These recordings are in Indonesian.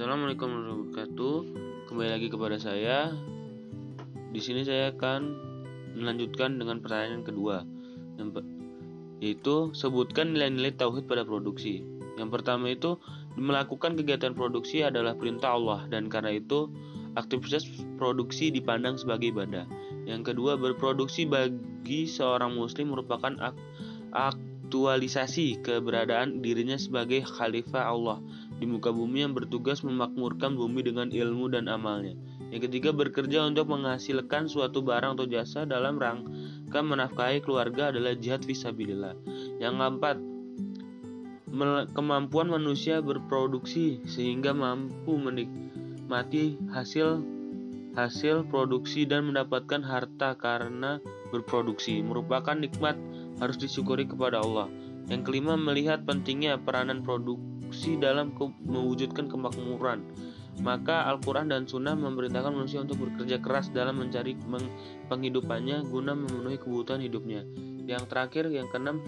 Assalamualaikum warahmatullahi wabarakatuh. Kembali lagi kepada saya. Di sini saya akan melanjutkan dengan pertanyaan kedua, yaitu sebutkan nilai-nilai tauhid pada produksi. Yang pertama itu melakukan kegiatan produksi adalah perintah Allah dan karena itu aktivitas produksi dipandang sebagai ibadah. Yang kedua, berproduksi bagi seorang muslim merupakan ak aktualisasi keberadaan dirinya sebagai khalifah Allah di muka bumi yang bertugas memakmurkan bumi dengan ilmu dan amalnya. Yang ketiga, bekerja untuk menghasilkan suatu barang atau jasa dalam rangka menafkahi keluarga adalah jihad visabilillah. Yang keempat, kemampuan manusia berproduksi sehingga mampu menikmati hasil hasil produksi dan mendapatkan harta karena berproduksi merupakan nikmat harus disyukuri kepada Allah. Yang kelima, melihat pentingnya peranan produksi dalam mewujudkan kemakmuran. Maka Al-Quran dan Sunnah memerintahkan manusia untuk bekerja keras dalam mencari penghidupannya guna memenuhi kebutuhan hidupnya. Yang terakhir, yang keenam,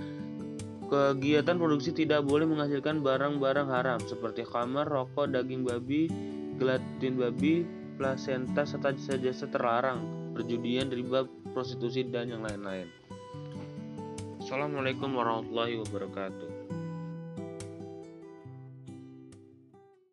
kegiatan produksi tidak boleh menghasilkan barang-barang haram seperti kamar, rokok, daging babi, gelatin babi, plasenta serta jasa-jasa terlarang, perjudian, riba, prostitusi dan yang lain-lain. Assalamualaikum warahmatullahi wabarakatuh.